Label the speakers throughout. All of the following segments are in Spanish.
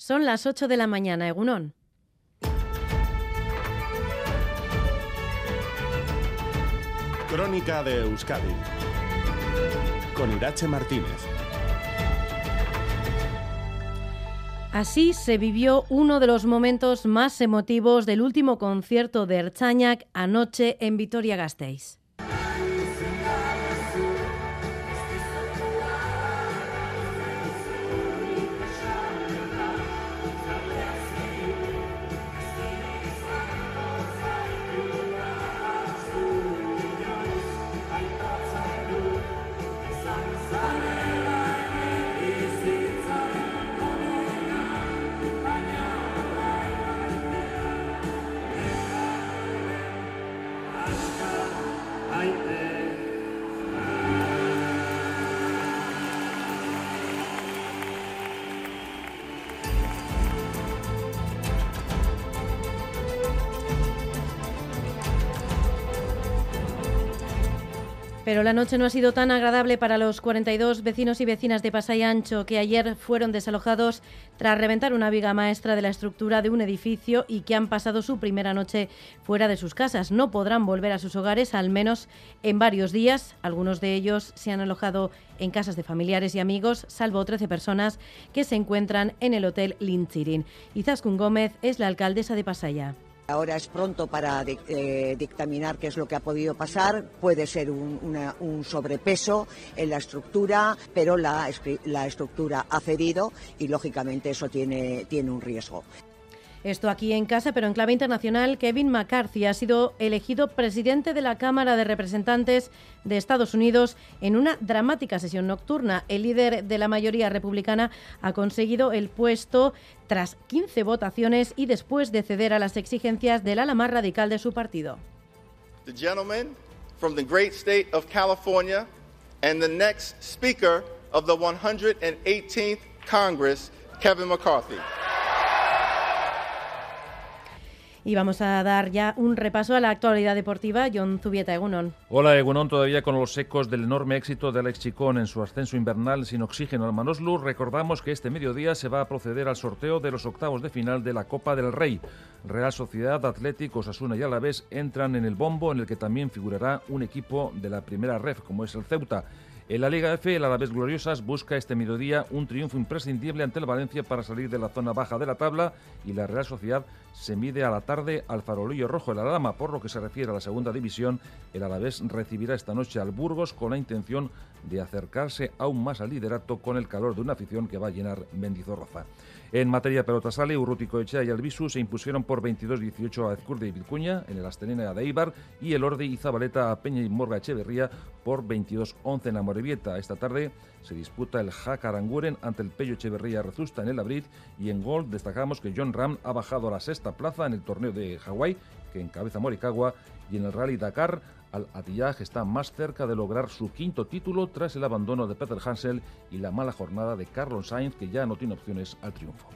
Speaker 1: Son las 8 de la mañana, Egunón.
Speaker 2: Crónica de Euskadi con Irache Martínez.
Speaker 1: Así se vivió uno de los momentos más emotivos del último concierto de Erchañac anoche en Vitoria-Gasteiz. Pero la noche no ha sido tan agradable para los 42 vecinos y vecinas de Pasay Ancho que ayer fueron desalojados tras reventar una viga maestra de la estructura de un edificio y que han pasado su primera noche fuera de sus casas. No podrán volver a sus hogares al menos en varios días. Algunos de ellos se han alojado en casas de familiares y amigos, salvo 13 personas que se encuentran en el Hotel Linchirin. Izaskun Gómez es la alcaldesa de Pasaya.
Speaker 3: Ahora es pronto para eh, dictaminar qué es lo que ha podido pasar. Puede ser un, sobrepeso en la estructura, pero la, estructura ha cedido y lógicamente eso tiene un riesgo.
Speaker 1: Esto aquí en casa, pero en clave internacional, Kevin McCarthy ha sido elegido presidente de la Cámara de Representantes de Estados Unidos en una dramática sesión nocturna. El líder de la mayoría republicana ha conseguido el puesto tras 15 votaciones y después de ceder a las exigencias del ala más radical de su partido.
Speaker 4: The gentleman from the great state of California and the next speaker of the 118th Congress, Kevin McCarthy.
Speaker 1: Y vamos a dar ya un repaso a la actualidad deportiva. John Zubieta, Egunon.
Speaker 5: Hola, Egunon, todavía con los ecos del enorme éxito del Alex Chicón en su ascenso invernal sin oxígeno al Manoslu. Recordamos que este mediodía se va a proceder al sorteo de los octavos de final de la Copa del Rey. Real Sociedad, Atlético, Osasuna y Alavés entran en el bombo en el que también figurará un equipo de la primera ref, como es el Ceuta. En la Liga F, el Alavés Gloriosas busca este mediodía un triunfo imprescindible ante el Valencia para salir de la zona baja de la tabla y la Real Sociedad se mide a la tarde al farolillo rojo de la Lama. Por lo que se refiere a la segunda división, el Alavés recibirá esta noche al Burgos con la intención de acercarse aún más al liderato con el calor de una afición que va a llenar Mendizorroza. En materia pelota sale, Urrutico Echea y Albisu se impusieron por 22-18 a Ezcurde y Vilcuña en el Astenena de Eibar y el Orde y Zabaleta a Peña y Morga Echeverría por 22-11 en la. Esta tarde se disputa el Jacaranguren ante el Pello Echeverría Rezusta en el Abrid y en gol destacamos que John Ram ha bajado a la sexta plaza en el torneo de Hawái que encabeza Moricagua y en el Rally Dakar al Atiyah está más cerca de lograr su quinto título tras el abandono de Peter Hansel y la mala jornada de Carlos Sainz, que ya no tiene opciones al triunfo.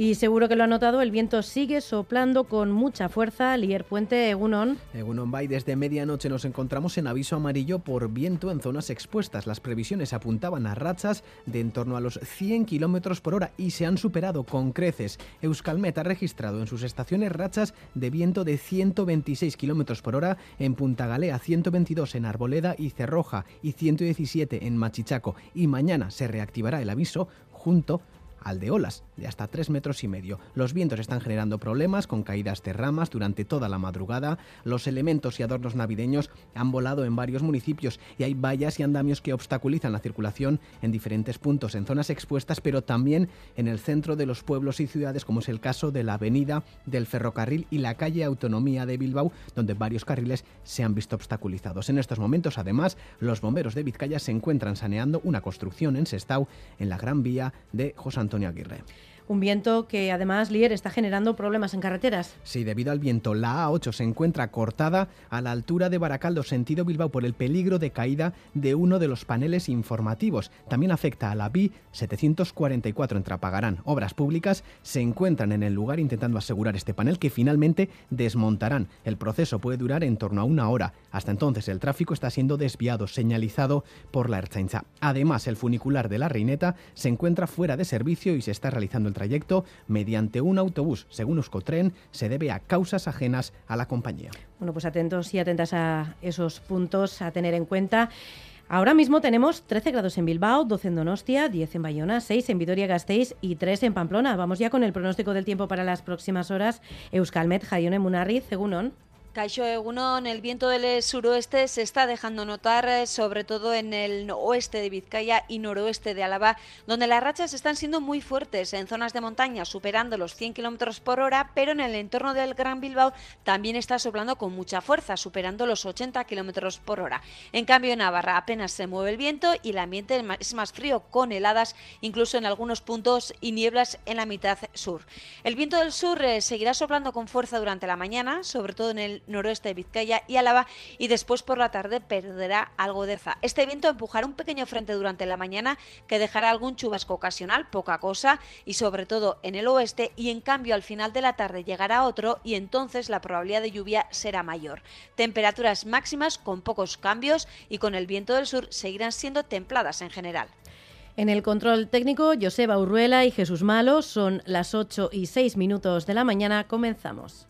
Speaker 1: Y seguro que lo ha notado, el viento sigue soplando con mucha fuerza. Lier Puente, Egunon.
Speaker 6: Egunon Bay, desde medianoche nos encontramos en aviso amarillo por viento en zonas expuestas. Las previsiones apuntaban a rachas de en torno a los 100 kilómetros por hora y se han superado con creces. Euskalmet ha registrado en sus estaciones rachas de viento de 126 kilómetros por hora en Punta Galea, 122 en Arboleda y Cerroja y 117 en Machichaco. Y mañana se reactivará el aviso junto aldeolas de hasta 3 metros y medio. Los vientos están generando problemas con caídas de ramas durante toda la madrugada. Los elementos y adornos navideños han volado en varios municipios y hay vallas y andamios que obstaculizan la circulación en diferentes puntos, en zonas expuestas, pero también en el centro de los pueblos y ciudades, como es el caso de la avenida del ferrocarril y la calle Autonomía de Bilbao, donde varios carriles se han visto obstaculizados. En estos momentos, además, los bomberos de Vizcaya se encuentran saneando una construcción en Sestao, en la Gran Vía de José Antonio Aguirre.
Speaker 1: Un viento que además, Lier, está generando problemas en carreteras.
Speaker 6: Sí, debido al viento, la A8 se encuentra cortada a la altura de Baracaldo, sentido Bilbao, por el peligro de caída de uno de los paneles informativos. También afecta a la B 744 en Trapagarán. Obras públicas se encuentran en el lugar intentando asegurar este panel que finalmente desmontarán. El proceso puede durar en torno a una hora. Hasta entonces el tráfico está siendo desviado, señalizado por la Ertzaintza. Además, el funicular de la Reineta se encuentra fuera de servicio y se está realizando el trayecto mediante un autobús. Según Euskotren, se debe a causas ajenas a la compañía.
Speaker 1: Bueno, pues atentos y atentas a esos puntos a tener en cuenta. Ahora mismo tenemos 13 grados en Bilbao, 12 en Donostia, 10 en Bayona, 6 en Vitoria-Gasteiz y 3 en Pamplona. Vamos ya con el pronóstico del tiempo para las próximas horas. Euskalmet, Jaione Munarri, Segunon.
Speaker 7: Caixo Egunon, el viento del suroeste se está dejando notar, eh, sobre todo en el oeste de Vizcaya y noroeste de Álava, donde las rachas están siendo muy fuertes en zonas de montaña, superando los 100 kilómetros por hora, pero en el entorno del Gran Bilbao también está soplando con mucha fuerza, superando los 80 kilómetros por hora. En cambio, en Navarra apenas se mueve el viento y el ambiente es más frío, con heladas, incluso en algunos puntos y nieblas en la mitad sur. El viento del sur eh, seguirá soplando con fuerza durante la mañana, sobre todo en el noroeste de Vizcaya y Álava y después por la tarde perderá algo de za. Este viento empujará un pequeño frente durante la mañana que dejará algún chubasco ocasional, poca cosa, y sobre todo en el oeste y en cambio al final de la tarde llegará otro y entonces la probabilidad de lluvia será mayor. Temperaturas máximas con pocos cambios y con el viento del sur seguirán siendo templadas en general.
Speaker 1: En el control técnico, Joseba Urruela y Jesús Malo son las 8 y 6 minutos de la mañana. Comenzamos.